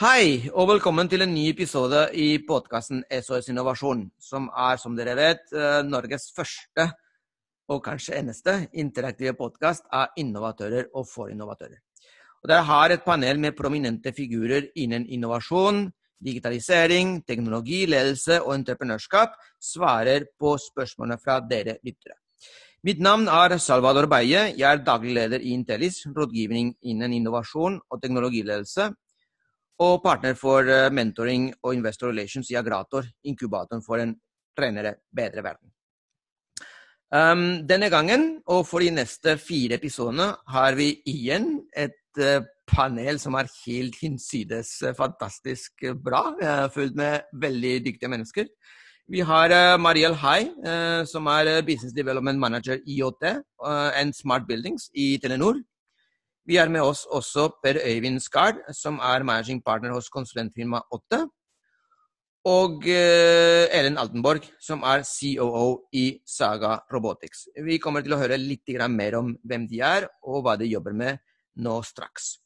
Hei, og velkommen til en ny episode i podkasten SOS Innovasjon, som er, som dere vet, eh, Norges første og kanskje eneste interaktive podkast av innovatører og for innovatører. Og Dere har et panel med prominente figurer innen innovasjon, digitalisering, teknologi, ledelse og entreprenørskap svarer på spørsmålene fra dere lyttere. Mitt navn er Salvador Beie. Jeg er daglig leder i Intellis, rådgivning innen innovasjon og teknologiledelse og partner for eh, mentoring og investor relations i Agrator, inkubatoren for en renere, bedre verden. Um, denne gangen, og for de neste fire episodene, har vi igjen et uh, panel som er helt hinsides uh, fantastisk bra. Uh, fullt med veldig dyktige mennesker. Vi har Mariel Hai, som er Business Development Manager i IOT and Smart Buildings i Telenor. Vi har med oss også Per Øyvind Skard, som er managing partner hos konsulentfirmaet Åtte. Og eh, Ellen Altenborg, som er COO i Saga Robotics. Vi kommer til å høre litt mer om hvem de er, og hva de jobber med nå straks.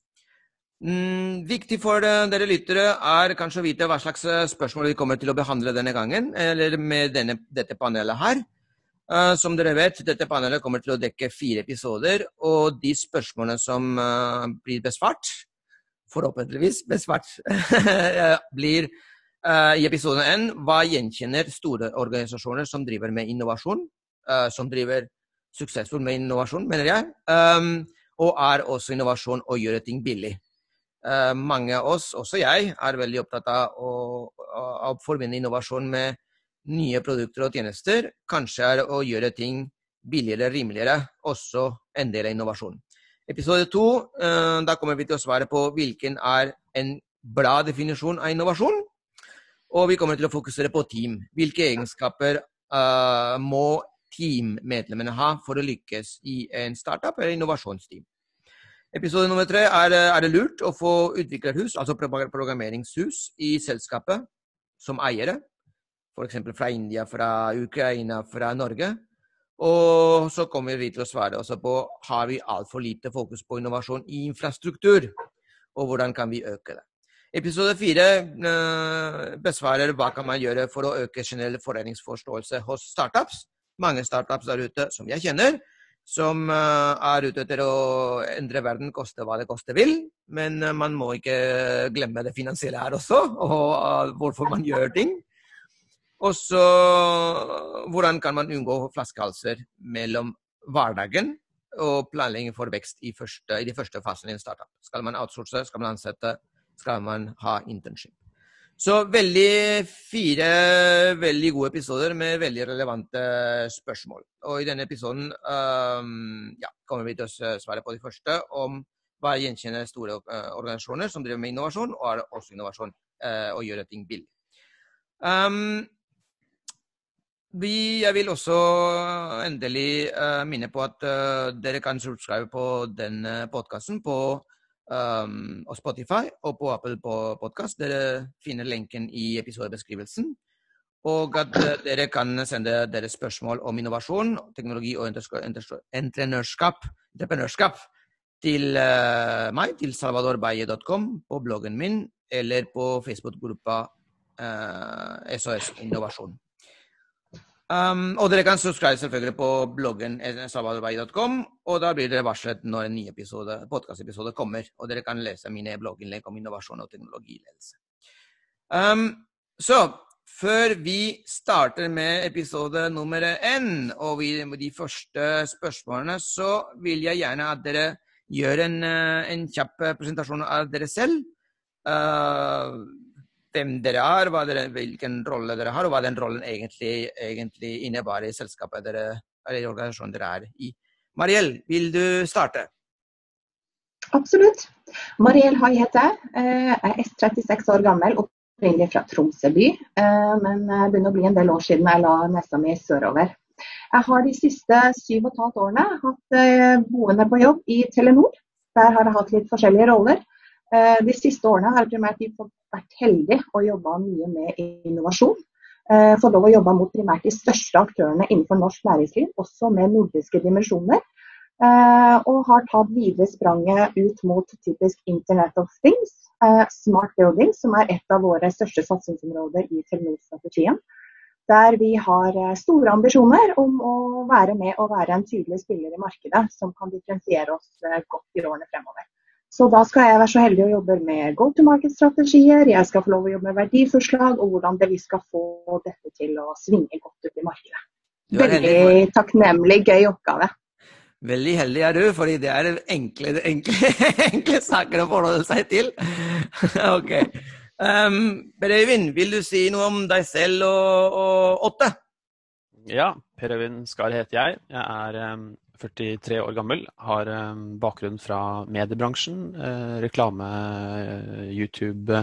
Mm, viktig for uh, dere lyttere er kanskje å vite hva slags eh, spørsmål vi kommer til å behandle denne gangen, eller med denne, dette panelet her. Uh, som dere vet, dette panelet kommer til å dekke fire episoder, og de spørsmålene som uh, blir besvart, forhåpentligvis besvart, blir uh, i episode én hva gjenkjenner store organisasjoner som driver med innovasjon, som driver suksessfullt med innovasjon, mener jeg, um, og er også innovasjon å gjøre ting billig. mange av oss, også jeg, er veldig opptatt av å, å forbinde innovasjon med nye produkter og tjenester kanskje er å gjøre ting billigere, rimeligere, også en del av innovasjon. Episode to, eh, da kommer vi til å svare på hvilken er en bra definisjon av innovasjon. Og vi kommer til å fokusere på team. Hvilke egenskaper uh, må teammedlemmene ha for å lykkes i en startup eller innovasjonsteam? Episode nummer tre er, er det lurt å få utviklerhus, altså programmeringshus, i selskapet som eiere f.eks. fra India, fra Ukraina, fra Norge. Og så kommer vi til å svare også på har vi altfor lite fokus på innovasjon i infrastruktur, og hvordan kan vi øke det. Episode fire uh, besvarer hva kan man gjøre for å øke generell foreningsforståelse hos startups. Mange startups der ute som jeg kjenner, som uh, er ute etter å endre verden, koste hva det koste vil. Men uh, man må ikke glemme det finansielle her også, og hvorfor man gjør ting. Og så hvordan kan man unngå flaskehalser mellom hverdagen og planlegging for vekst i, første, i de første fasene i en startup. Skal man outsource, skal man ansette, skal man ha internship. Så veldig fire veldig gode episoder med veldig relevante spørsmål. Og i denne episoden um, ja, kommer vi til å svare på de første om hva gjenkjenner store uh, organisasjoner som driver med innovasjon, og er også innovasjon uh, å gjøre ting billig. Um, vi, jeg vil også endelig uh, minne på at uh, dere kan subscribe på denne podkasten på um, Spotify og på Apple på Podkast. Dere finner lenken i episodebeskrivelsen. Og at uh, dere kan sende deres spørsmål om innovasjon, teknologi og entreprenørskap, entreprenørskap til meg, til salvadorbaye.com, på bloggen min eller på Facebook-gruppa SOS Innovasjon. Um, og dere kan subscribe selvfølgelig på bloggen salvadorvei.com, og da blir dere varslet når en ny episode, podkastepisode kommer. Og dere kan lese mine blogginnlegg om innovasjon og teknologiledelse. Um, så før vi starter med episode nummer én og vi, de første spørsmålene, så vil jeg gjerne at dere gjør en, eh, en kjapp presentasjon av dere selv. Uh, hvem dere er, dere, hvilken rolle dere har, og hva den rollen egentlig, egentlig innebærer i selskapet dere, eller i organisasjonen dere er i. Mariell, vil du starte? Absolutt. Mariell Hai heter jeg. Eh, jeg er 36 år gammel, opprinnelig fra Tromsø by. Eh, men det begynner å bli en del år siden jeg la nesa mi sørover. Jeg har de siste syv og et halvt årene hatt eh, boende på jobb i Telenor. Der har jeg hatt litt forskjellige roller. De siste årene har jeg primært vært heldig og jobba mye med innovasjon. Eh, fått lov å jobbe mot primært de største aktørene innenfor norsk næringsliv, også med nordiske dimensjoner. Uh, og har tatt videre spranget ut mot typisk Internet of Things, Smart Building, som er et av våre største satsingsområder i Telenor-strategien. Der vi har store ambisjoner om å være med og være en tydelig spiller i markedet som kan differensiere oss godt i årene fremover. Så da skal jeg være så heldig å jobbe med go to market-strategier, jeg skal få lov å jobbe med verdiforslag og hvordan vi skal få dette til å svinge godt ut i markedet. Veldig takknemlig, gøy oppgave. Veldig heldig er du, fordi det er enkle, enkle, enkle saker å forholde seg til. ok. Um, per Øyvind, vil du si noe om deg selv og, og Åtte? Ja, Per Øyvind Skar heter jeg. Jeg er um, 43 år gammel, har eh, bakgrunn fra mediebransjen, eh, reklame, eh, YouTube,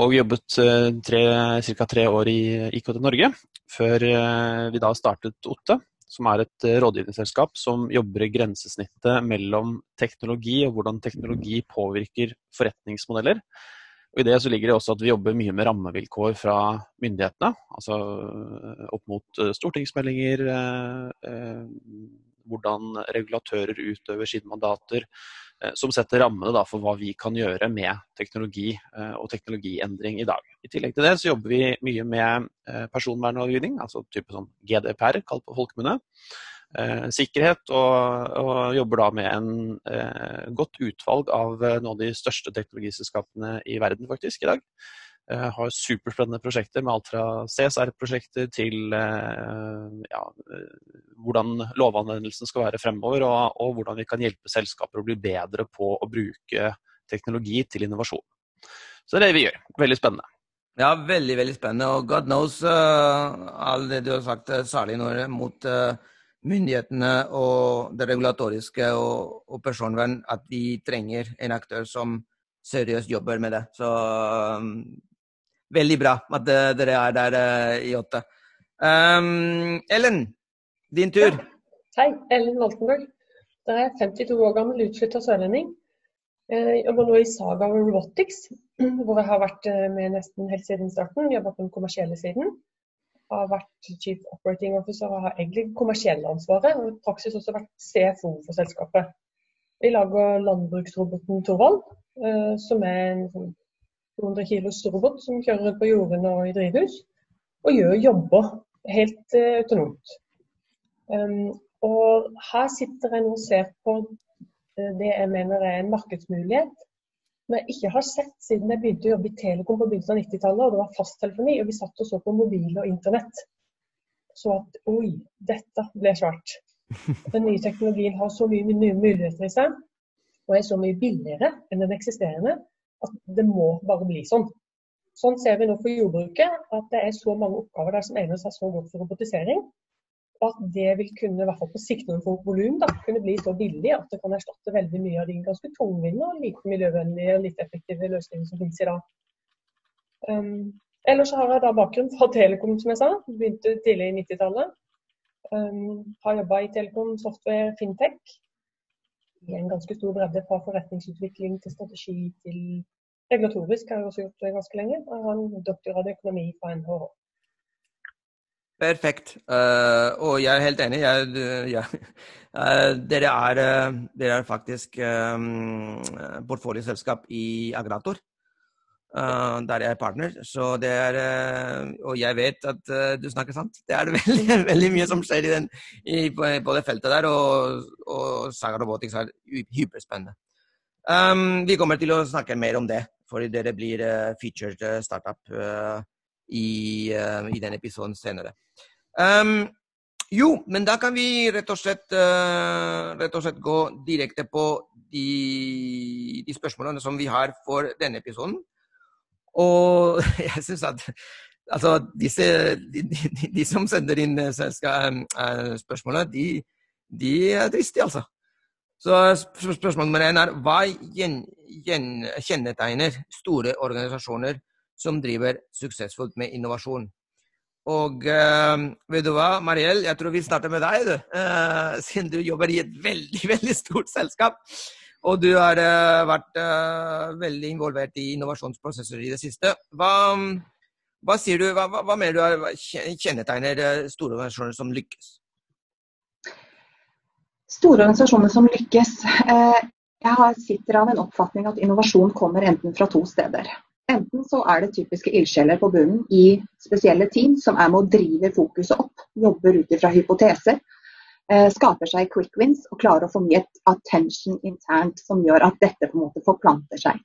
og jobbet ca. tre år i IKT Norge, før vi da startet Otte, som er et rådgivningsselskap som jobber i grensesnittet mellom teknologi og hvordan teknologi påvirker forretningsmodeller. Og I det så ligger det også at vi jobber mye med rammevilkår fra myndighetene. Altså opp mot stortingsmeldinger, hvordan regulatører utøver sine mandater, eh, som setter rammene for hva vi kan gjøre med teknologi eh, og teknologiendring i dag. I tillegg til det så jobber vi mye med eh, personvernlovgivning, altså type sånn GDPR, kalt på folkemunne. Sikkerhet, og, og, jobber da med en godt utvalg av noen av de største teknologiselskapene i verden faktisk i dag. Eh, har superspennende prosjekter med alt fra CSR-prosjekter til eh, ja, eh, hvordan lovanvendelsen skal være fremover, og, og, hvordan vi kan hjelpe selskaper å bli bedre på å bruke teknologi til innovasjon. Så det er det vi gjør. Veldig spennende. Ja, veldig veldig spennende. Og God knows uh, all det du har sagt, særlig når mot uh, myndighetene og det regulatoriske og, og, personvern, at vi trenger en aktør som seriøst jobber med det. Så um, veldig bra at dere er der eh, i åtte. Um, Ellen, din tur. Ja. Hei, Ellen Waltenberg. Jeg er 52 år gammel, utflytta sørlending. Jeg jobber nå i Saga Robotics, hvor jeg har vært eh, med nesten helt siden starten. Jobba på den kommersielle siden. Har vært chief operating officer og har egentlig kommersielle ansvaret. Og i praksis også vært CFO for selskapet. Vi lager landbruksroboten Torvald, eh, som er en sånn 200 kilos robot som kjører rundt på jordene og i drivhus, og gjør jobber helt uh, autonomt. Um, og her sitter jeg og ser på uh, det jeg mener er en markedsmulighet som jeg ikke har sett siden jeg begynte å jobbe i Telekom på begynnelsen av 90-tallet, og det var fasttelefoni, og vi satt og så på mobil og internett. Så at oi, dette ble svært. Den nye teknologien har så mye nye muligheter i seg, og er så mye billigere enn den eksisterende, at det må bare bli sånn. Sånn ser vi nå for jordbruket, at det er så mange oppgaver der som egner seg så godt for robotisering. At det vil kunne, i hvert fall på sikt når får volum, kunne bli så billig at det kan erstatte veldig mye av de ganske tungvinte og lite miljøvennlige og litt effektive løsningene som finnes i dag. Um, ellers har jeg da bakgrunn fra Telekom, som jeg sa. Begynte tidlig i 90-tallet. Um, har jobba i Telekom software fintech i en ganske stor bredde fra forretningsutvikling til strategi til regulatorisk. har jeg også gjort det ganske lenge. Jeg har en doktorgrad i økonomi fra NHH. Perfekt. Uh, og jeg er helt enig. Jeg, ja. uh, dere, er, dere, er, faktisk um, portfolioselskap i Agrator. Uh, der jeg er partner. Så det er uh, Og jeg vet at uh, du snakker sant. Det er veldig, veldig mye som skjer i den, i, på, på, det feltet der, og, og Saga Robotics er hyperspennende. Um, vi kommer til å snakke mer om det, fordi dere blir featured startup i, i den episoden senere. Um, jo, men da kan vi rett og slett, rett og slett gå direkte på de, de spørsmålene som vi har for denne episoden. Og jeg syns at altså, disse, de, de, de, som sender inn uh, spørsmålene, de, de, er dristige, altså. Så spørsmål nummer én er hva gjen, gjen, kjennetegner store organisasjoner som driver suksessfullt med innovasjon? Og uh, vet du hva, Mariell, jeg tror vi starter med deg, du. Uh, siden du jobber i et veldig, veldig stort selskap. Og du har uh, vært uh, veldig involvert i innovasjonsprosesser i det siste. Hva, hva sier du, hva, hva, hva du kjennetegner eh, store organisasjoner som lykkes? Store organisasjoner som lykkes. Jeg sitter av en oppfatning at innovasjon kommer enten fra to steder. Enten så er det typiske ildsjeler på bunnen i spesielle team som er med å drive fokuset opp, jobber ut ifra hypoteser, skaper seg quick wins og klarer å få mye attention internt som gjør at dette på en måte forplanter seg.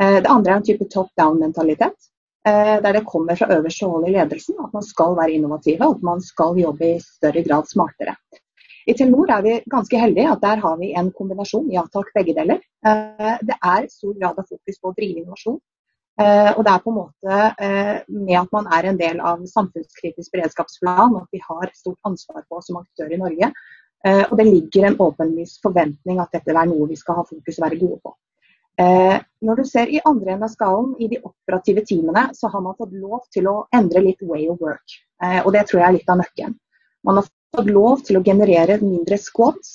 Eh, det andre er en type top down-mentalitet. Der det kommer fra øverste hold i ledelsen at man skal være innovative og at man skal jobbe i større grad smartere. I Telenor er vi ganske heldige at der har vi en kombinasjon. Ja takk, begge deler. Eh, det er stor grad av fokus på å drive innovasjon. Eh, og det er på en måte eh, med at man er en del av samfunnskritisk beredskapsplan, og at vi har stort ansvar på som aktør i Norge. Og det ligger en åpenlys forventning at dette er noe vi skal ha fokus og være gode på. Når du ser i andre enden av skalen, i de operative teamene, så har man fått lov til å endre litt way of work. Og det tror jeg er litt av nøkkelen. Man har fått lov til å generere mindre squads,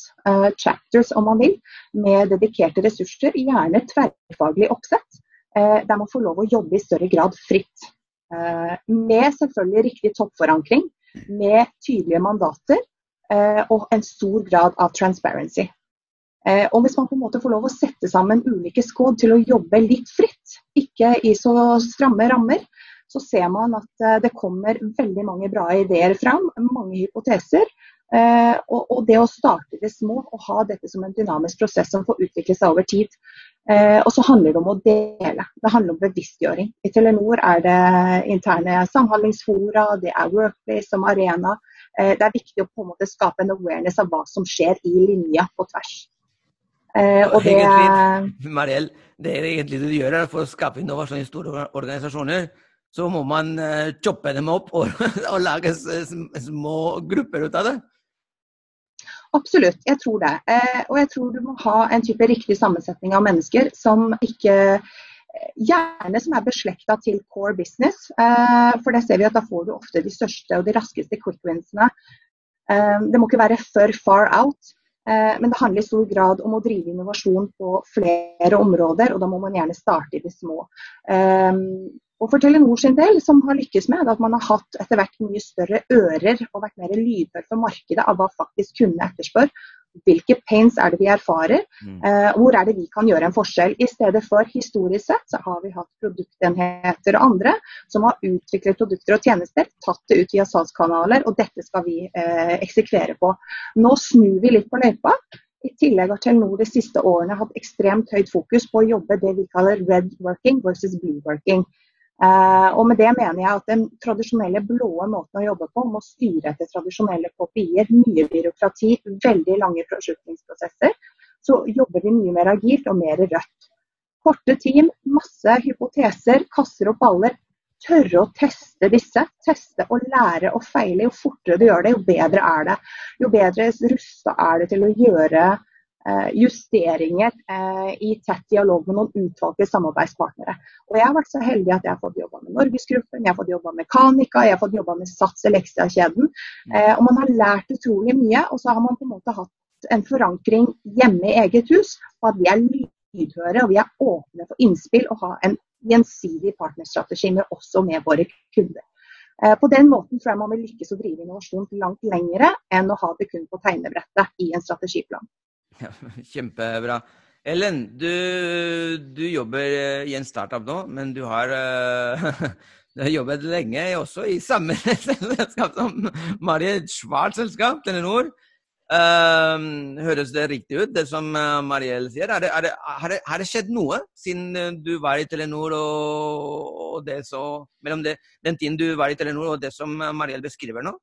chapters om man vil, med dedikerte ressurser, gjerne tverrfaglig oppsett, der man får lov å jobbe i større grad fritt. Uh, med selvfølgelig riktig toppforankring, med tydelige mandater og en stor grad av transparency. Og hvis man på en måte får lov å sette sammen ulike skåd til å jobbe litt fritt, ikke i så stramme rammer, så ser man at eh, det kommer veldig mange bra ideer fram, mange hypoteser. Eh, og det å starte det små og ha dette som en dynamisk prosess som får utvikle seg over tid. Eh, og så handler det om å dele. Det handler om bevisstgjøring. I Telenor er det interne samhandlingsfora, det er Workplace som arena. Det er viktig å på en måte skape en awareness av hva som skjer i linja på tvers. og det, egentlig, Mariel, det er egentlig det du gjør for å skape innovasjon i store organisasjoner så må man choppe dem opp og, og lage små grupper ut av det. Absolutt, jeg tror det. Eh, og jeg tror du må ha en type riktig sammensetning av mennesker som ikke eh, Gjerne som er beslekta til core business, eh, for det ser vi at da får du ofte de største og de raskeste quick winsene. Det må ikke være for far out, men det handler i stor grad om å drive innovasjon på flere områder, og da må man gjerne starte i det små. Og for Telenor sin del, som har lykkes med at man har hatt etter hvert mye større ører og vært mer lydhør for markedet av hva faktisk kundene etterspør. Hvilke pains er det vi erfarer? Mm. Uh, hvor er det vi kan gjøre en forskjell? I stedet for historisk sett så har vi hatt produktenheter og andre som har utviklet produkter og tjenester, tatt det ut via salgskanaler, og dette skal vi eh, eksekvere på. Nå snur vi litt på løypa. I tillegg har Telenor de siste årene hatt ekstremt høyt fokus på å jobbe det vi kaller red working versus blue working. Uh, og med det mener jeg at den tradisjonelle blå måten å jobbe på, må styre etter tradisjonelle KPI-er, mye byråkrati, veldig lange beslutningsprosesser, så jobber vi mye mer agilt og mer rødt. Korte team, masse hypoteser, kasser og baller. Tørre å teste disse. Teste og lære og feile. Jo fortere du gjør det, jo bedre er det. Jo bedre rusta er det til å gjøre Eh, justeringer eh, i tett dialog med noen utvalgte samarbeidspartnere. Og Jeg har vært så heldig at jeg har fått jobba med Norgesgruppen, jeg har fått jobba med Kanika, jeg har fått jobba med Sats Elektra-kjeden. Eh, og Man har lært utrolig mye, og så har man på en måte hatt en forankring hjemme i eget hus på at vi er lydhøre og vi er åpne for innspill og har en gjensidig partnerstrategi med også med våre kunder. På den måten tror jeg man vil lykkes å drive innovasjon langt lengre enn å ha det kun på tegnebrettet i en strategiplan. Ja, kjempebra. Ellen, du, du, jobber eh, i en startup nå, men du har, uh, du har jobbet lenge også i samme selskap som Marie et svart selskap, Telenor. Uh, høres det riktig ut, det som Mariell sier? Har det, det, det, det, skjedd noe siden du var i Telenor og, og det så, mellom den tiden du var i Telenor og det som Mariell beskriver nå?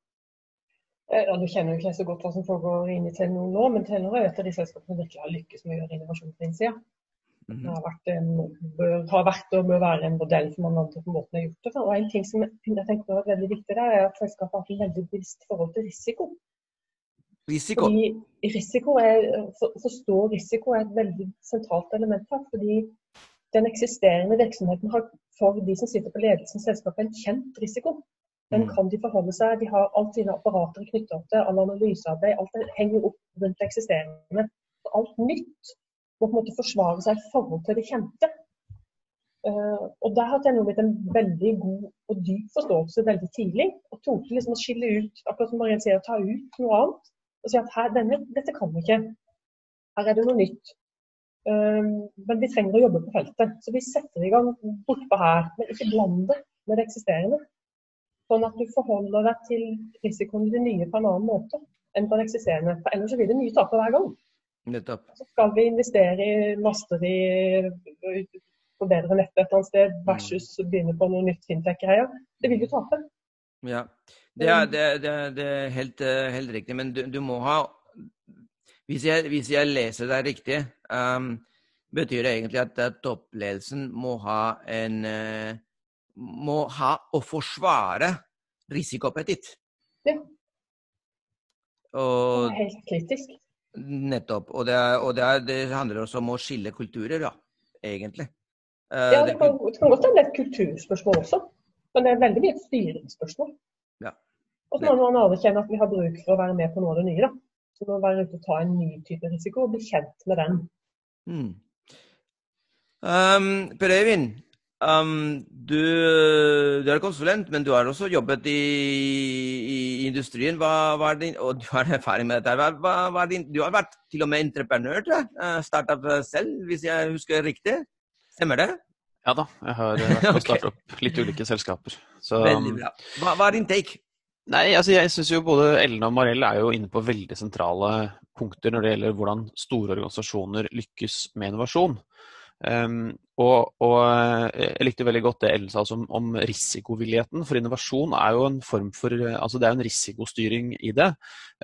Eh, ja, Du kjenner jo ikke så godt hva som foregår inn i Telenor nå, men Telenor er et av de selskapene som virkelig har lykkes med å gjøre innovasjon på innsida. Mhm. Det har vært, en, bør, har vært og bør være en modell for mange andre på måten har gjort det. Og En ting som jeg tenker er veldig viktig der, er at selskapet har et veldig bevisst forhold til risiko. Risiko? Fordi risiko er, for, Forstå risiko er et veldig sentralt element her. fordi den eksisterende virksomheten har for de som sitter på ledelsen i selskapet, en kjent risiko. Den mm. kan de forholde seg. De har alt sine apparater knytta til all analysearbeid. Alt henger opp rundt det eksisterende. Alt nytt må på en måte forsvare seg i forhold til det kjente. Uh, og Der har Telenor blitt en veldig god og dyp forståelse veldig tidlig. Og torde liksom å skille ut, akkurat som Marianne sier, å ta ut noe annet. og si at her, denne, dette kan vi ikke. Her er det noe nytt. Uh, men vi trenger å jobbe på feltet. Så vi setter i gang bortpå her. Men ikke bland det med det eksisterende. Sånn at du forholder deg til risikoen i det nye på en annen måte enn på det eksisterende. For ellers blir det mye taper hver gang. Nettopp. Så skal vi investere i master i forbedre nettet et eller annet sted versus begynne på noe nytt fintech-greier. Det vil du tape. Ja, det er, det, det, det er helt, eh, helt, riktig. Men du, du må ha hvis jeg, hvis jeg, leser deg riktig, um, betyr det egentlig at uh, toppledelsen må ha en uh, Må ha å forsvare risikoappetitt. Ja. Og, det er helt kritisk. Nettopp. Og, det, er, og det, er, det, handler også om å skille kulturer, ja. egentlig. Ja, det kan, det kan godt være et kulturspørsmål også. Men det er veldig mye et styringsspørsmål. Ja. Og så må man anerkjenne at vi har bruk for å være med på noe av det nye. da. Så må være ute og ta en ny type risiko og bli kjent med den. Mm. Um, per Øyvind, um, du, du, er konsulent, men du har også jobbet i, i industrien. Hva, hva din, og du har erfaring med dette. Hva, hva, din, du har vært til og med entreprenør, tror jeg. Uh, Startup selv, hvis jeg husker riktig. Stemmer det? Ja da, jeg har vært med å starte opp litt ulike selskaper. Så, Veldig bra. Hva, hva, er din take? Nei, altså jeg synes jo Både Ellen og Marell er jo inne på veldig sentrale punkter når det gjelder hvordan store organisasjoner lykkes med innovasjon. Um, og, og, Jeg likte veldig godt det Ellen sa om, om, risikovilligheten. For innovasjon er jo en form for altså det er jo en risikostyring i det.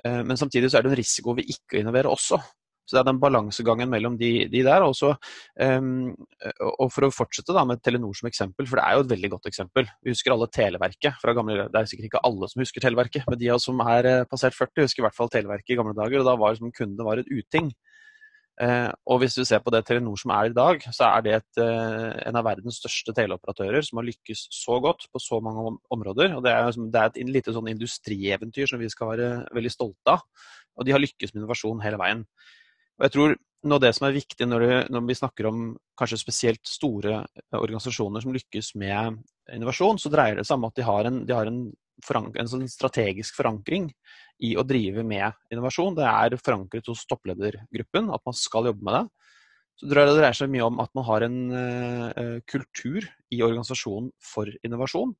Uh, men samtidig så er det en risiko ved ikke å innovere også. Så det er den balansegangen mellom de, de der. Også, um, og for å fortsette da med Telenor som eksempel, for det er jo et veldig godt eksempel. Vi husker alle Televerket fra gamle Det er sikkert ikke alle som husker Televerket, men de som er eh, passert 40, husker i hvert fall Televerket i gamle dager. og Da var liksom kundene var et uting. Uh, og hvis du ser på det Telenor som er i dag, så er det et, eh, en av verdens største teleoperatører som har lykkes så godt på så mange områder. og Det er, det er et lite sånn industrieventyr som vi skal være veldig stolte av. Og de har lykkes med innovasjon hele veien. Og jeg tror noe av det som er viktig når, det, når, vi snakker om kanskje spesielt store organisasjoner som lykkes med innovasjon, så dreier det seg om at de har en, de har en, en sånn strategisk forankring i å drive med innovasjon. Det er forankret hos toppledergruppen at man skal jobbe med det. Så det dreier seg mye om at man har en uh, kultur i organisasjonen for innovasjon.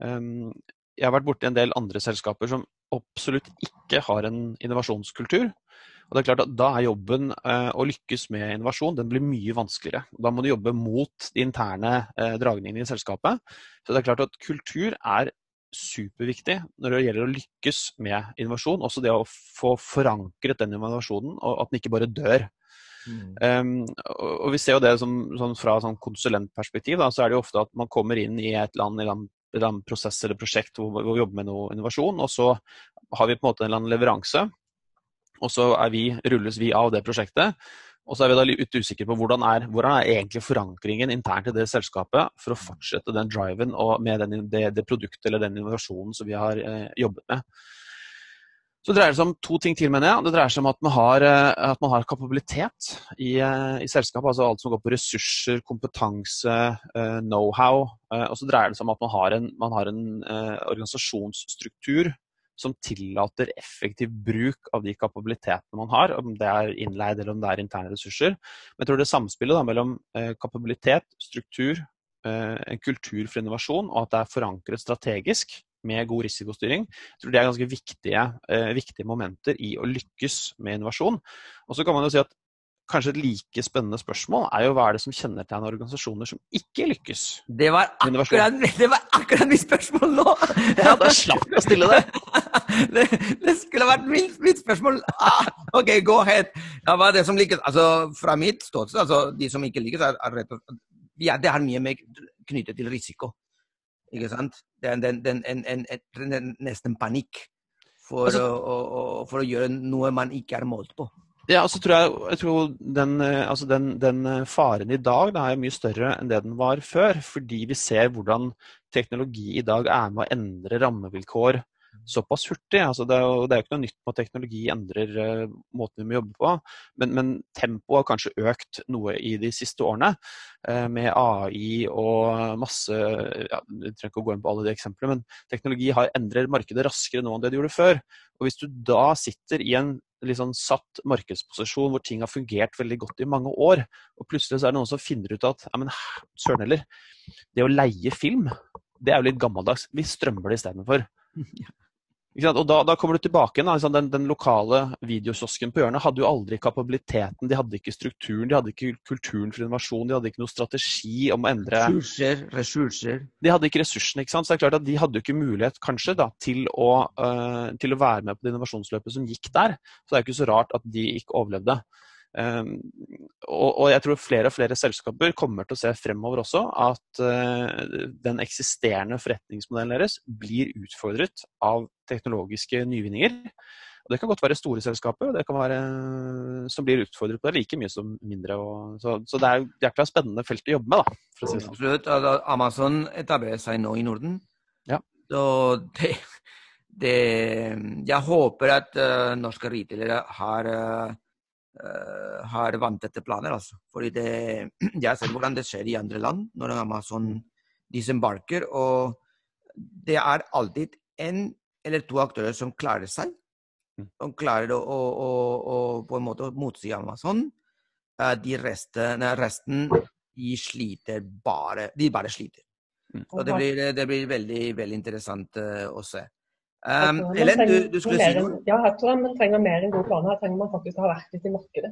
Um, jeg har vært borti en del andre selskaper som absolutt ikke har en innovasjonskultur. Og det er klart at Da er jobben uh, å lykkes med innovasjon den blir mye vanskeligere. Da må du jobbe mot de interne uh, dragningene i selskapet. Så det er klart at kultur er superviktig når det gjelder å lykkes med innovasjon. Også det å få forankret den innovasjonen, og at den ikke bare dør. Mm. Um, og Vi ser jo det som, sånn fra sånn konsulentperspektiv, da, så er det jo ofte at man kommer inn i et land, i eller annet prosess eller prosjekt hvor, hvor vi jobber med noe innovasjon, og så har vi på en måte en eller annen leveranse og så vi, rulles vi av det prosjektet. Og så er vi da litt usikre på hvordan er, hvordan er egentlig forankringen internt i det selskapet for å fortsette den driven og med den, det, det, produktet eller den innovasjonen som vi har eh, jobbet med. Så det dreier seg om to ting til, mener jeg. Det dreier seg om at man har, eh, at man har kapabilitet i, eh, i, selskapet. Altså alt som går på ressurser, kompetanse, eh, know-how. Og så dreier det seg om at man har en, man har en organisasjonsstruktur som tillater effektiv bruk av de kapabilitetene man har, om det er innleid eller om det er interne ressurser. Men jeg tror det samspillet da, mellom eh, kapabilitet, struktur, eh, en kultur for innovasjon, og at det er forankret strategisk med god risikostyring, jeg tror det er ganske viktige, eh, viktige momenter i å lykkes med innovasjon. Og så kan man jo si at kanskje et like spennende spørsmål er jo hva er det som kjennetegner organisasjoner som ikke lykkes? Det var akkurat, det var akkurat mitt spørsmål nå! Ja, da slapp jeg å stille det. det. det. skulle vært mitt, mitt spørsmål. Ah, OK, go ahead. Ja, hva er det som lykkes? Altså, fra mitt ståsted, altså, de som ikke lykkes, er, er rett og slett ja, Det har mye med knyttet til risiko. Ikke sant? Det er den, den, en, en, en, nesten panikk for, altså, å, å, for å gjøre noe man ikke er målt på. Ja, altså tror jeg, jeg tror den, altså den, den, faren i dag da, er mye større enn det den var før. Fordi vi ser hvordan teknologi i dag er med å endre rammevilkår såpass hurtig. Altså, det, er jo, det er jo ikke noe nytt med at teknologi endrer uh, måten vi må jobbe på, men, men tempoet har kanskje økt noe i de siste årene. Uh, med AI og masse ja, Jeg trenger ikke å gå inn på alle de eksemplene, men teknologi har endrer markedet raskere nå enn det det gjorde før. Og Hvis du da sitter i en liksom satt markedsposisjon hvor ting har fungert veldig godt i mange år, og plutselig så er det noen som finner ut at ja, men søren heller, det å leie film, det er jo litt gammeldags. Vi strømmer det istedenfor. Og da, da, kommer du tilbake. Liksom den, den, lokale videokiosken på hjørnet hadde jo aldri kapabiliteten, de hadde ikke strukturen, de hadde ikke kulturen for innovasjon, de hadde ikke noen strategi om å endre Ressurser, ressurser. De hadde ikke ressursene, ikke sant. Så det er klart at de hadde jo ikke mulighet, kanskje, da, til å, uh, til å være med på det innovasjonsløpet som gikk der. Så det er jo ikke så rart at de ikke overlevde. Um, og, og, jeg tror flere og flere selskaper kommer til å se fremover også at uh, den eksisterende forretningsmodellen deres blir utfordret av teknologiske nyvinninger. Og Det kan godt være store selskaper det kan være, som blir utfordret på det like mye som mindre. Og, så, så, det er jækla spennende felt å jobbe med. da. For å si det sånn. Amazon etablerer seg nå i Norden. Ja. Så det, det Jeg håper at uh, norske retailere har har vanntette planer. Altså. Fordi det, jeg ser hvordan det skjer i andre land når Amazon disembarker. Og det er alltid en eller to aktører som klarer seg. Mm. Som klarer å, å, å, å på en måte motsi Amazon. Uh, de resten, resten de sliter bare De bare sliter. Mm. Så det blir, det blir veldig, veldig interessant uh, å se. Um, Ellen, du, du, skulle si noe? Ja, jeg tror man trenger mer enn gode planer. Her trenger man faktisk å ha vært litt i markedet.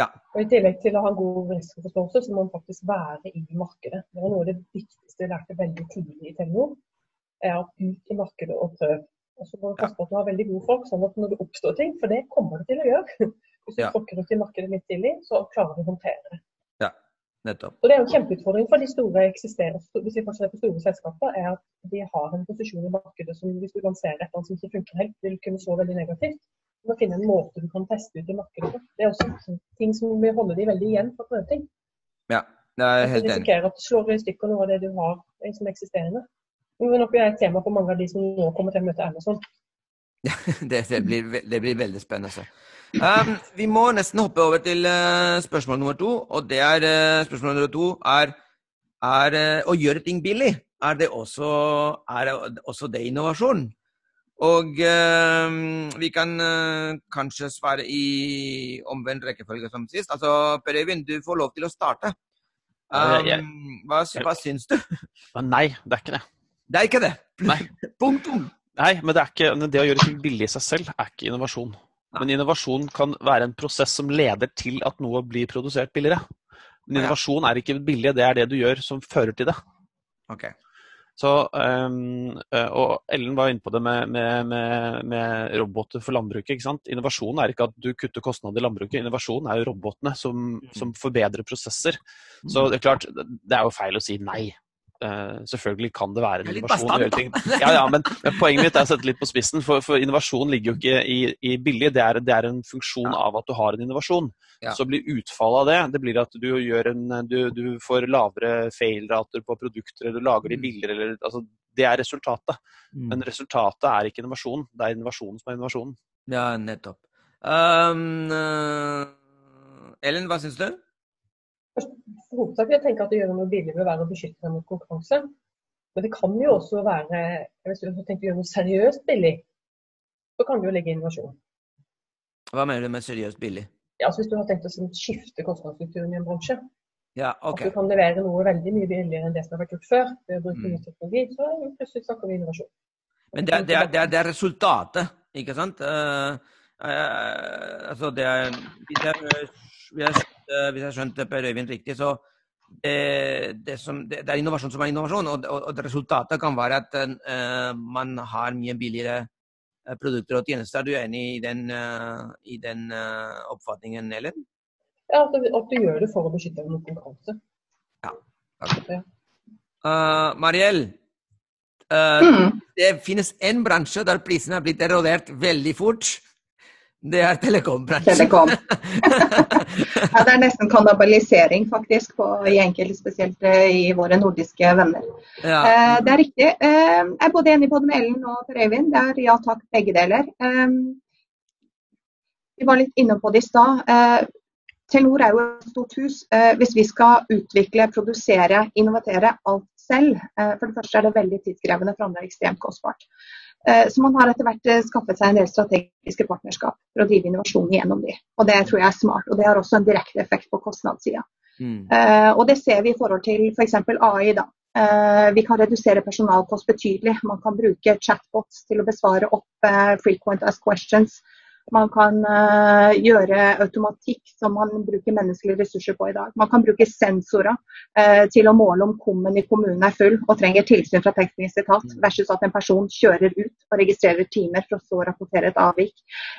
Ja. Og I tillegg til å ha en god risikoforståelse, så må man faktisk være i markedet. Det var noe av det viktigste jeg lærte veldig tidlig i Telenor. er at ut i markedet og prøv. Og så må du passe på at du har veldig gode folk, sånn at når det oppstår ting, for det kommer det til å gjøre Hvis du ja. tråkker ut i markedet litt tidlig, så klarer du å håndtere det. Nettopp. Og Det er jo en kjempeutfordring for de store eksisterer, hvis vi fortsetter på store selskaper, er at de har en posisjon i markedet som hvis du lanserer et som ikke funker helt, vil kunne slå veldig negativt. Du må finne en måte du kan teste ut i markedet på. Det er også ting som vil holde de veldig igjen for å prøve ting. Ja, det er helt enig. Du risikerer at du slår i stykker noe av det du har som eksisterende. Det vil nok være et tema for mange av de som nå kommer til å møte Amazon. Ja, det, det, blir, det blir veldig spennende. Um, vi må nesten hoppe over til uh, spørsmål nummer to. Og det er uh, spørsmål nummer to er, er uh, å gjøre ting billig. Er det også, er også det innovasjon? Og vi kan kanskje svare i omvendt rekkefølge som sist. Altså, Per Øyvind, du får lov til å starte. Um, hva, hva syns du? Nei, det er ikke det. Det er ikke det? Nei. Punktum. Nei, men det, ikke, det å gjøre ting billig i seg selv er ikke innovasjon. Men innovasjon kan være en prosess som leder til at noe blir produsert billigere. Men innovasjon er ikke billig, det er det du gjør som fører til det. Okay. Så, um, og Ellen var inne på det med, med, med, med roboter for landbruket. ikke sant? Innovasjon er ikke at du kutter kostnader i landbruket, innovasjon er jo robotene som, mm. som forbedrer prosesser. Så mm. det er klart, det er jo feil å si nei. Uh, selvfølgelig kan det være en innovasjon å gjøre ting. Ja, ja, men, men, poenget mitt er å sette litt på spissen, for, for innovasjon ligger jo ikke i, i billig. Det er, det er, en funksjon ja. av at du har en innovasjon. Ja. Så blir utfallet av det det blir at du, en, du, du får lavere fail-rater på produkter, eller du lager de mm. billigere. Eller, altså, det er resultatet. Mm. Men resultatet er ikke innovasjon. Det er innovasjonen som er innovasjonen. Ja, nettopp. Um, uh, Ellen, hva syns du? Hovedsak vil jeg tenke at å gjøre noe billig vil være å beskytte deg mot konkurranse. Men det kan jo også være Hvis du tenker å gjøre noe seriøst billig, så kan du jo legge innovasjon. Hva mener du med seriøst billig? Ja, altså Hvis du har tenkt å skifte kostnadsstrukturen i en bransje. Ja, ok. At du kan levere noe veldig mye billigere enn det som har vært gjort før ved å bruke mm. ny teknologi, så plutselig snakker vi innovasjon. Men det er, det, er, det, er, det er, resultatet, ikke sant? Uh, uh, altså det er, det jeg, hvis jeg Eh, hvis skjønte Per Øyvind riktig, så det, det, som, det, det, er innovasjon som er innovasjon. Og, og, og resultatet kan være at uh, man har mye billigere produkter og tjenester. Er du enig i den, uh, i den uh, oppfatningen, Ellen? Ja, at du, at du, gjør det for å beskytte deg mot konkurranse. Ja. Okay. Uh, Mariell, mm. det finnes en bransje der prisene er blitt erodert veldig fort. Det er telekombransjen. Telekom. ja, det er nesten kannibalisering faktisk på, i enkelte, spesielt eh, i våre nordiske venner. Ja. Eh, det er riktig. Eh, jeg er både enig både med Ellen og Per Øyvind. Det er ja takk, begge deler. Eh, vi var litt inne på det i stad. Eh, Telenor er jo et stort hus. Eh, hvis vi skal utvikle, produsere, innovatere alt selv, eh, for det første er det veldig tidskrevende, for andre ekstremt kostbart. Eh, så man har etter hvert eh, skaffet seg en del strategiske partnerskap for å drive innovasjon gjennom de. Og det tror jeg er smart. Og det har også en direkte effekt på kostnadssida. Mm. Eh, og det ser vi i forhold til f.eks. For AI. da. Vi kan redusere personalkost betydelig. Man kan bruke chatbots til å besvare opp frequent asked questions. Man kan uh, gjøre automatikk som man bruker menneskelige ressurser på i dag. Man kan bruke sensorer uh, til å måle om kummen i kommunen er full og trenger tilsyn fra teknisk etat, versus at en person kjører ut og registrerer timer for å så rapportere et avvik.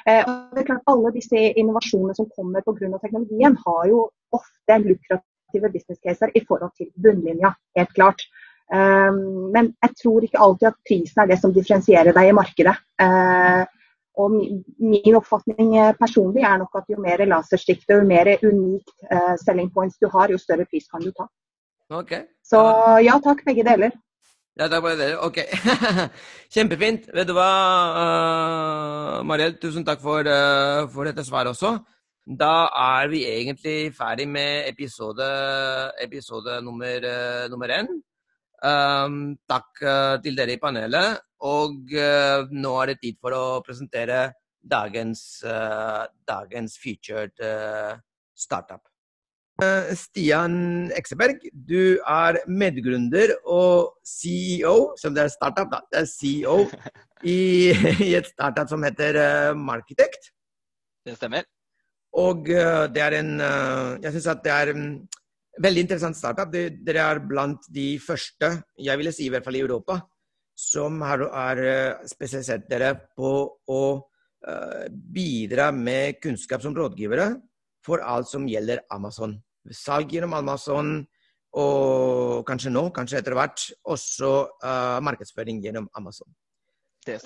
Uh, det er klart Alle disse innovasjonene som kommer pga. teknologien, har jo ofte lukrative business caser i forhold til bunnlinja, helt klart. Um, men jeg tror ikke alltid at prisen er det som differensierer deg i markedet. Uh, og min, oppfatning eh, personlig er nok at jo mer laserstikt og jo mer unikt uh, selling points du har, jo større pris kan du ta. Ok. Så ja takk, begge deler. Ja, takk for det. Ok. Kjempefint. Vet du hva, uh, Mariell, tusen takk for, uh, for, dette svaret også. Da er vi egentlig ferdig med episode, episode nummer, uh, nummer én. Um, takk til dere i panelet. Og nå er det tid for å presentere dagens, dagens featured startup. Stian Ekseberg, du er medgründer og CEO, som det er startup, da. Det er CEO i, i et startup som heter uh, Markitect. Det stemmer. Og uh, det er en uh, Jeg syns at det er en veldig interessant startup. Dere er blant de første, jeg ville si i hvert fall i Europa, som har, har spesialisert dere på å bidra med kunnskap som rådgivere for alt som gjelder Amazon salg gjennom Amazon, og kanskje nå, kanskje etter hvert, også uh, markedsføring gjennom Amazon.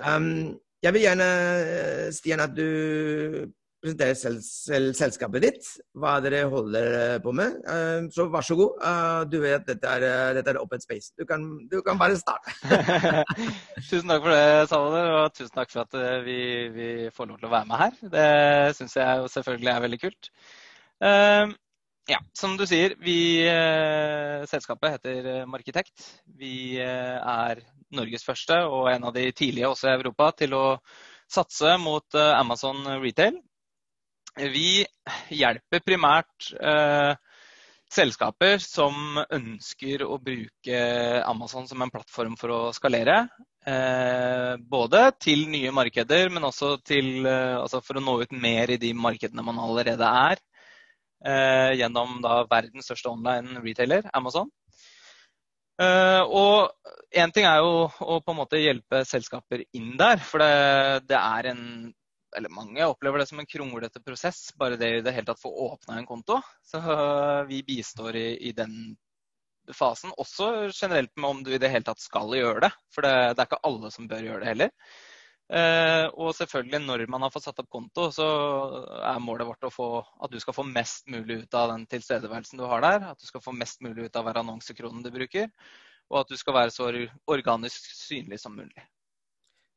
Um, jeg vil gjerne, Stian, at du presenterer selv, selv, selskapet ditt, hva dere holder på med. Uh, så vær så god. Uh, du vet at dette er, dette er open space. Du kan, du kan bare starte. tusen takk for det, Salvador, og tusen takk for at vi, vi, får lov til å være med her. Det syns jeg selvfølgelig er veldig kult. Ja, som du sier, vi, eh, selskapet heter eh, Markitekt. Vi eh, er Norges første og en av de tidlige også i Europa til å satse mot eh, Amazon retail. Vi hjelper primært eh, selskaper som ønsker å bruke Amazon som en plattform for å skalere. Eh, både til nye markeder, men også til, altså for å nå ut mer i de markedene man allerede er eh, gjennom da, verdens største online retailer, Amazon. Uh, og én ting er jo å på en måte hjelpe selskaper inn der, for det, det, er en eller mange opplever det som en kronglete prosess, bare det i det hele tatt få åpna en konto. Så vi bistår i, i, den fasen. Også generelt med om du i det hele tatt skal gjøre det. For det, det er ikke alle som bør gjøre det heller. Eh, og selvfølgelig, når man har fått satt opp konto, så er målet vårt få, at du skal få mest mulig ut av den tilstedeværelsen du har der. At du skal få mest mulig ut av hver annonsekronen du bruker. Og at du skal være så organisk synlig som mulig.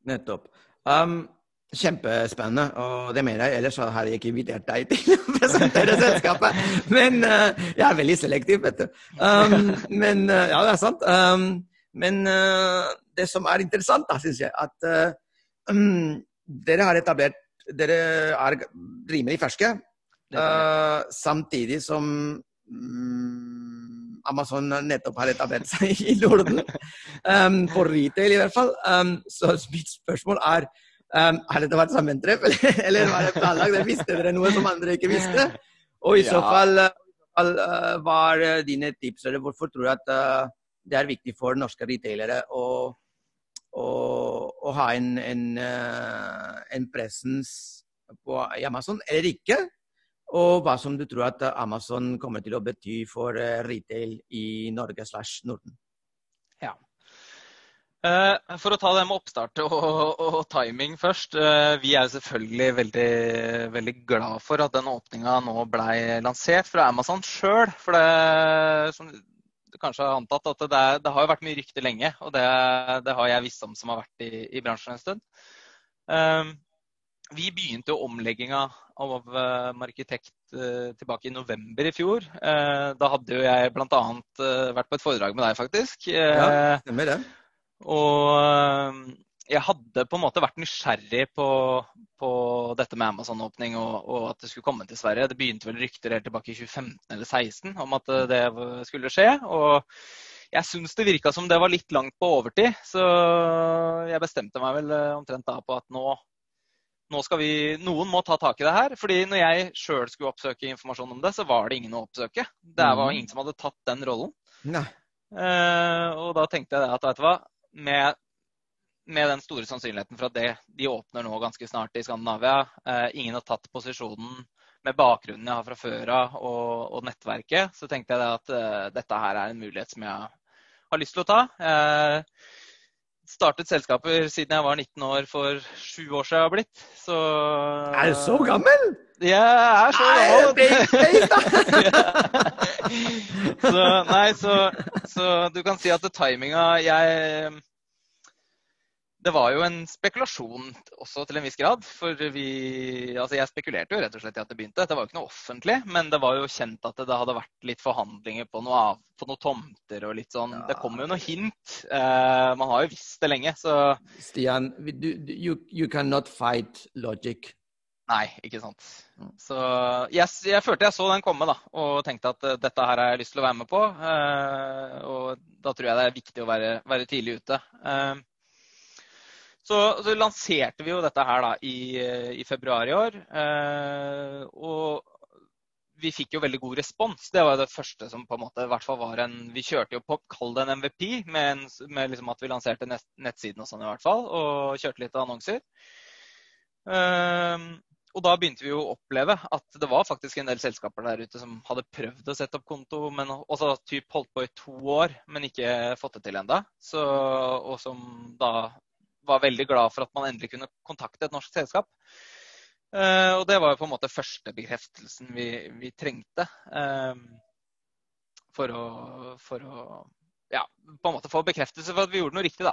Nettopp. Um, kjempespennende, og det mener jeg. Ellers har jeg ikke invitert deg til å presentere selskapet. Men uh, jeg er veldig selektiv, vet du. Um, men uh, ja, det er sant. Um, men uh, det som er interessant, da, syns jeg, at um, dere har etablert Dere er rimelig ferske. Samtidig som um, Amazon nettopp har etablert seg i Norden. Um, for retail, i hvert fall. Um, så mitt spørsmål er um, Har dette vært sammentreff, eller, eller var det planlagt? Visste dere noe som andre ikke visste? Og i så fall, uh, er dine tips, eller hvorfor tror du at uh, det er viktig for norske retailere å å, ha en, en, uh, en presens på Amazon, eller ikke? Og hva som du tror at Amazon kommer til å bety for eh, retail i Norge slash Norden? Eh, for å ta det med oppstart og, og, og timing først. Eh, vi er selvfølgelig veldig, veldig glad for at den åpninga nå ble lansert fra Amazon sjøl. For det, som du kanskje har antatt, at det, det har jo vært mye rykte lenge. Og det, det, har jeg visst om som har vært i, i bransjen en stund. Um, vi begynte jo omlegginga av Markitekt tilbake i november i fjor. Da hadde jo jeg bl.a. Vært på et foredrag med deg, faktisk. ja, stemmer det. Og jeg hadde på en måte vært nysgjerrig på, på dette med Amazon-åpning og, og, at det skulle komme til Sverige. Det begynte vel rykter helt tilbake i 2015 eller 2016 om at det skulle skje. og jeg syns det virka som det var litt langt på overtid, så jeg bestemte meg vel omtrent da på at nå, nå skal vi, noen må ta tak i det her. fordi når jeg sjøl skulle oppsøke informasjon om det, så var det ingen å oppsøke. Det var mhm. ingen som hadde tatt den rollen. Eh, og da tenkte jeg at vet du hva, med, med, den store sannsynligheten for at det, de åpner nå ganske snart i Skandinavia, eh, ingen har tatt posisjonen med bakgrunnen jeg har fra før av og, og, nettverket, så tenkte jeg at eh, dette her er en mulighet som jeg har lyst til å ta. Eh, startet selskaper siden jeg var 19 år for sju år siden Jeg har blitt. Så Er du så gammel? Jeg er så gammel. så, nei, så, så, du kan si at timinga Jeg det var jo en spekulasjon også til en viss grad. For vi Altså jeg spekulerte jo rett og slett i at det begynte. Det var jo ikke noe offentlig, men det var jo kjent at det hadde vært litt forhandlinger på noe, av, på noen tomter og litt sånn. Ja. Det kom jo noe hint. Uh, man har jo visst det lenge, så Stian, you, you cannot fight logic. Nei, ikke sant. Mm. Så jeg, jeg, følte jeg så den komme, da, og tenkte at uh, dette her har jeg lyst til å være med på. Uh, og da tror jeg det er viktig å være, være tidlig ute. Uh, så, så, lanserte vi jo dette her da i, i februar i år. Og vi fikk jo veldig god respons. Det var det første som på en måte i hvert fall var en Vi kjørte jo på, kall det en MVP, med, en, med liksom at vi lanserte nett, nettsiden og sånn i hvert fall. Og kjørte litt annonser. Eh, og da begynte vi å oppleve at det var faktisk en del selskaper der ute som hadde prøvd å sette opp konto, men også typ holdt på i to år, men ikke fått det til ennå. Og som da var veldig glad for at man endelig kunne kontakte et norsk selskap. Uh, og det var jo på en måte første bekreftelsen vi, vi trengte uh, for, å, for å, ja, på en måte få bekreftelse for at vi gjorde noe riktig. da.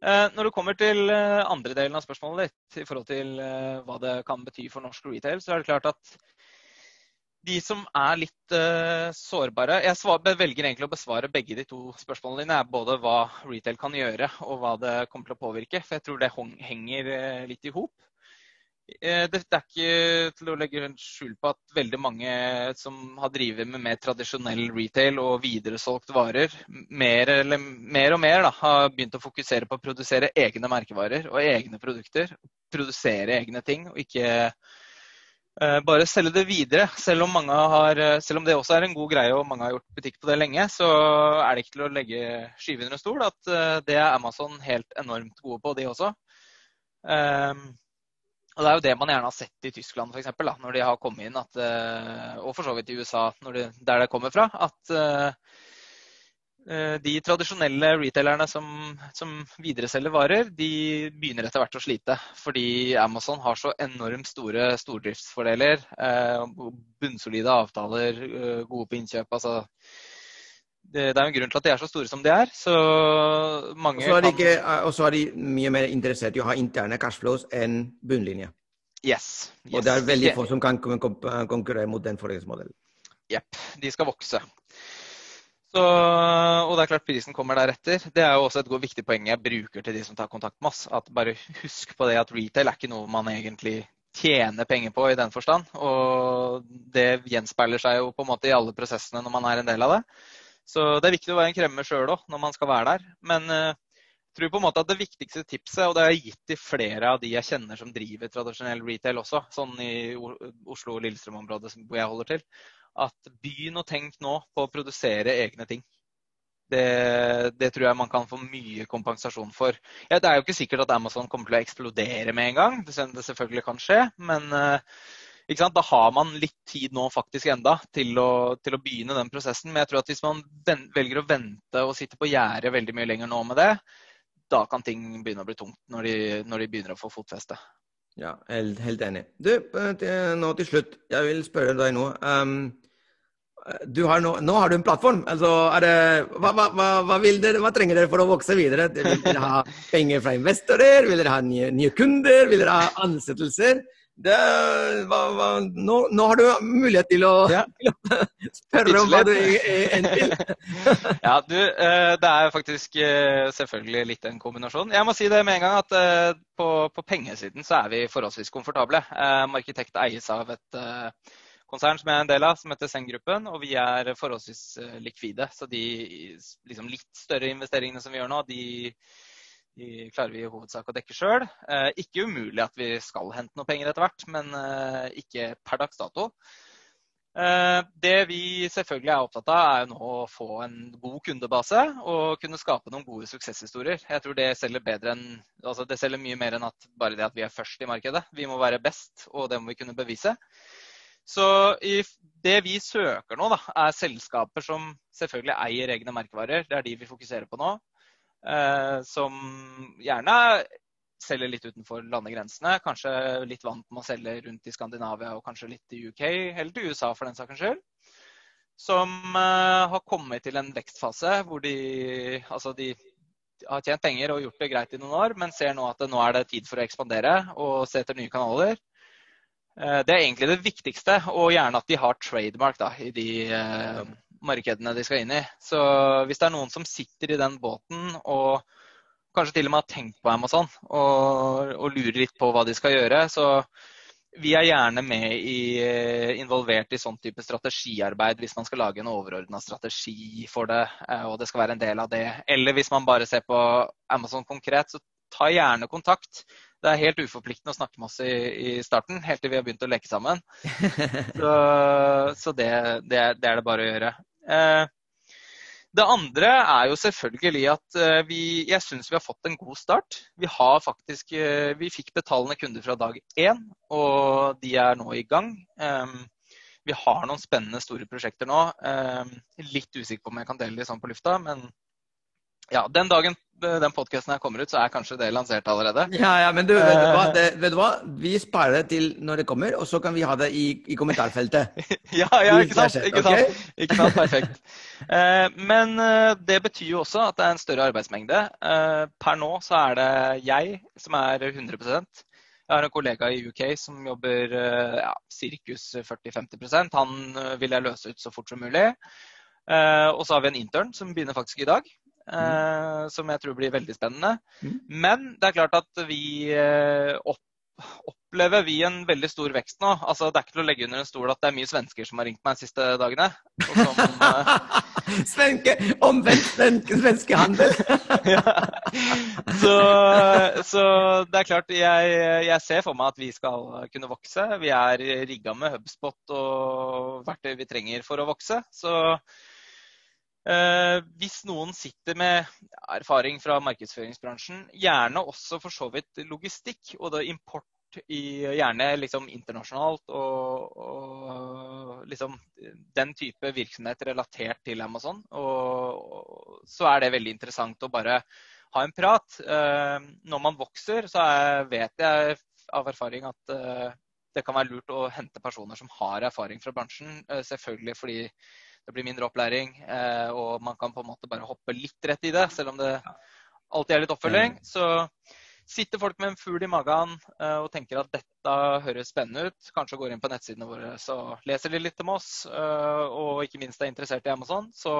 Uh, når det kommer til andre delen av spørsmålet ditt, i forhold til hva det kan bety for norsk retail, så er det klart at de som er litt sårbare Jeg velger egentlig å besvare begge de to spørsmålene dine. Både hva retail kan gjøre, og hva det kommer til å påvirke. For jeg tror det henger litt i hop. Uh, det, er ikke til å legge skjul på at veldig mange som har drevet med mer tradisjonell retail og videresolgt varer, mer, eller, mer og mer da, har begynt å fokusere på å produsere egne merkevarer og egne produkter. Produsere egne ting, og ikke uh, bare selge det videre. Selv om, har, eh, selv om, det også er en god greie og mange har gjort butikk på det lenge, så er det ikke til å legge skyve under stol at uh, det er Amazon helt enormt gode på, de også. Um, og Det er jo det man gjerne har sett i Tyskland for eksempel, da, når de har kommet inn, at, og for så vidt i USA, de, der det kommer fra. at uh, de tradisjonelle retailerne som, som videreselger varer, de begynner etter hvert å slite. Fordi Amazon har så enormt store stordriftsfordeler. Uh, bunnsolide avtaler, uh, gode på innkjøp. altså det, det er jo en grunn til at de er så store som de er. Så mange Og så er de, ikke, er de mye mer interessert i å ha interne cashflows enn bunnlinje. Yes, yes. Og det er veldig få som kan konkurrere mot den forretningsmodellen. Jepp. De skal vokse. Så, og det er klart prisen kommer deretter. Det er jo også et viktig poeng jeg bruker til de som tar kontakt med oss. At bare husk på det at retail er ikke noe man egentlig tjener penger på i den forstand. Og det gjenspeiler seg jo på en måte i alle prosessene når man er en del av det. Så det er viktig å være en kremmer sjøl òg når man skal være der. Men uh, jeg tror på en måte at det viktigste tipset, og det har jeg gitt til flere av de jeg kjenner som driver tradisjonell retail også, sånn i Oslo- og Lillestrøm-området hvor jeg holder til, at begynn å tenke nå på å produsere egne ting. Det, det, tror jeg man kan få mye kompensasjon for. Ja, det er jo ikke sikkert at Amazon kommer til å eksplodere med en gang. Det, selvfølgelig kan skje. Men uh, da har man litt tid nå faktisk enda til å, til å, begynne den prosessen. Men jeg tror at hvis man velger å vente og sitte på gjerdet veldig mye lenger nå med det, da kan ting begynne å bli tungt når de, når de begynner å få fotfeste. Ja, helt, helt enig. Du, nå til slutt, jeg vil spørre deg nå. Um, har nå, nå, har du en plattform. Altså, det, hva, hva, hva, dere, hva, trenger dere for å vokse videre? Vil dere ha penger fra investorer? Vil dere ha nye, nye kunder? Vil dere ha ansettelser? Det, nå, nå, har du mulighet til å, ja. til å spørre om hva du ender vil. ja, du, eh, det er faktisk eh, selvfølgelig litt en kombinasjon. Jeg må si det med en gang at eh, på, på pengesiden så er vi forholdsvis komfortable. Markitekt eies av et konsern som jeg er en del av, som heter Seng-gruppen. Og vi er forholdsvis likvide. Så de liksom litt større investeringene som vi gjør nå, de, de klarer vi i hovedsak å dekke sjøl. Eh, ikke umulig at vi skal hente noe penger etter hvert, men eh, ikke per dags dato. Det vi selvfølgelig er opptatt av, er nå å få en god kundebase og kunne skape noen gode suksesshistorier. Jeg tror det selger, enn, altså det selger mye mer enn at bare det at vi er først i markedet. Vi må være best, og det må vi kunne bevise. Så det vi søker nå, da, er selskaper som selvfølgelig eier egne merkevarer. Det er de vi fokuserer på nå. Eh, som gjerne selger litt utenfor landegrensene. Kanskje litt vant med å selge rundt i Skandinavia og kanskje litt i UK, eller til USA for den saks skyld. Som eh, har kommet til en vekstfase hvor de, altså de har tjent penger og gjort det greit i noen år, men ser nå at nå er det tid for å ekspandere og se etter nye kanaler. Eh, det er egentlig det viktigste, og gjerne at de har trademark da, i de markedene de skal inn i. Så hvis det er noen som sitter i den båten og kanskje til og med har tenkt på Amazon og, og lurer litt på hva de skal gjøre, så vi er gjerne med i, eh, involvert i sånn type strategiarbeid hvis man skal lage en overordna strategi for det, eh, og det skal være en del av det. Eller hvis man bare ser på Amazon konkret, så ta gjerne kontakt det er helt uforpliktende å snakke med oss i, i, starten, helt til vi har begynt å leke sammen. Så, så det, det, er, det, er, det bare å gjøre. Eh, det andre er jo selvfølgelig at eh, vi, jeg syns vi har fått en god start. Vi, har faktisk, eh, vi fikk betalende kunder fra dag én, og de er nå i gang. Eh, vi har noen spennende store prosjekter nå. Eh, litt usikker på om jeg kan dele de sånn på lufta, men ja, den dagen den podkasten kommer ut, så er kanskje det lansert allerede. Ja, ja, men du, vet du, hva? Eh. Det, vet du hva? Vi sparer det til når det kommer, og så kan vi ha det i, i kommentarfeltet. ja, ja, ikke sant? Ikke sant? Okay? Ikke sant? Perfekt. Eh, men eh, det betyr jo også at det er en større arbeidsmengde. Eh, per nå så er det jeg som er 100% jeg har en kollega i UK som jobber eh, ja, sirkus 40-50% Han eh, vil jeg løse ut så fort som mulig. og så har vi en intern som begynner faktisk i dag. Uh, som jeg tror blir veldig spennende. Mm. Men det er klart at vi uh, opp, opplever vi en veldig stor vekst nå. Altså, det er ikke til å legge under en stol at det er mye svensker som har ringt meg de siste dagene. Som, uh... Svenske, omvendt svenske, svenskehandel! ja. så, så, det er klart, jeg, jeg, ser for meg at vi skal kunne vokse. Vi er rigga med Hubspot og verktøy vi trenger for å vokse. Så Eh, hvis noen sitter med erfaring fra markedsføringsbransjen, gjerne også for så vidt logistikk og da import i, gjerne liksom internasjonalt og, og liksom den type virksomhet relatert til Amazon, og, og, så er det veldig interessant å bare ha en prat. Eh, når man vokser, så er, vet jeg av erfaring at eh, det kan være lurt å hente personer som har erfaring fra bransjen. Eh, selvfølgelig fordi det blir mindre opplæring, eh, og man kan på en måte bare hoppe litt rett i det, selv om det alltid er litt oppfølging. Så sitter folk med en fugl i magen eh, og tenker at dette høres spennende ut, kanskje går inn på nettsidene våre så leser de litt om oss, eh, og ikke minst er interessert i Amazon, så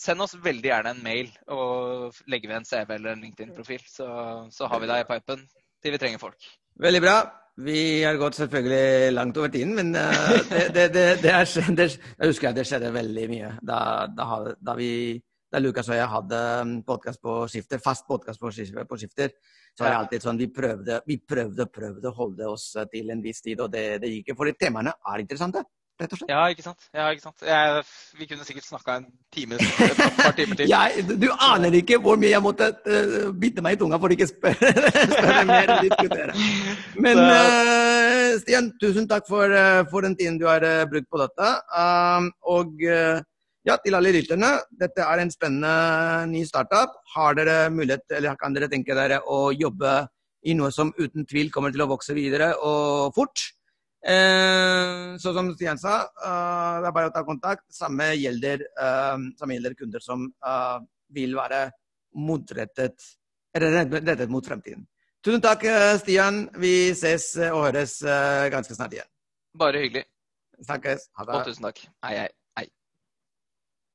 send oss veldig gjerne en mail og legge ved en CV eller en LinkedIn-profil, så, så har vi deg i pipen til vi trenger folk. Veldig bra. Vi har gått selvfølgelig langt over tiden, men uh, det, det, det, det, er, jeg husker at det skjedde veldig mye da, da, da, vi, da Lukas og jeg hadde um, podkast på skifter, fast podkast på, på skifter. Så var det alltid sånn, vi prøvde, vi prøvde, prøvde å holde oss til en viss tid, og det, gikk jo. For temaene er interessante rett og slett. Ja, ikke sant. Ja, ikke sant? Jeg, vi kunne sikkert snakka en time, et par timer til. Jeg, du aner ikke hvor mye jeg måtte uh, bite meg i tunga for å ikke spørre, spørre mer og diskutere. Men uh, Stian, tusen takk for, uh, for, den tiden du har brukt på dette. Um, og ja, til alle lytterne. Dette er en spennende ny startup. Har dere mulighet, eller kan dere tenke dere å jobbe i noe som uten tvil kommer til å vokse videre og fort? Eh, så som Stian sa, eh, det er bare å ta kontakt. Samme gjelder, eh, samme gjelder kunder som eh, vil være motrettet, eller rettet mot fremtiden. Tusen takk, eh, Stian. Vi ses og høres eh, ganske snart igjen. Bare hyggelig. Snakkes. Ha Og tusen takk. Hei, hei.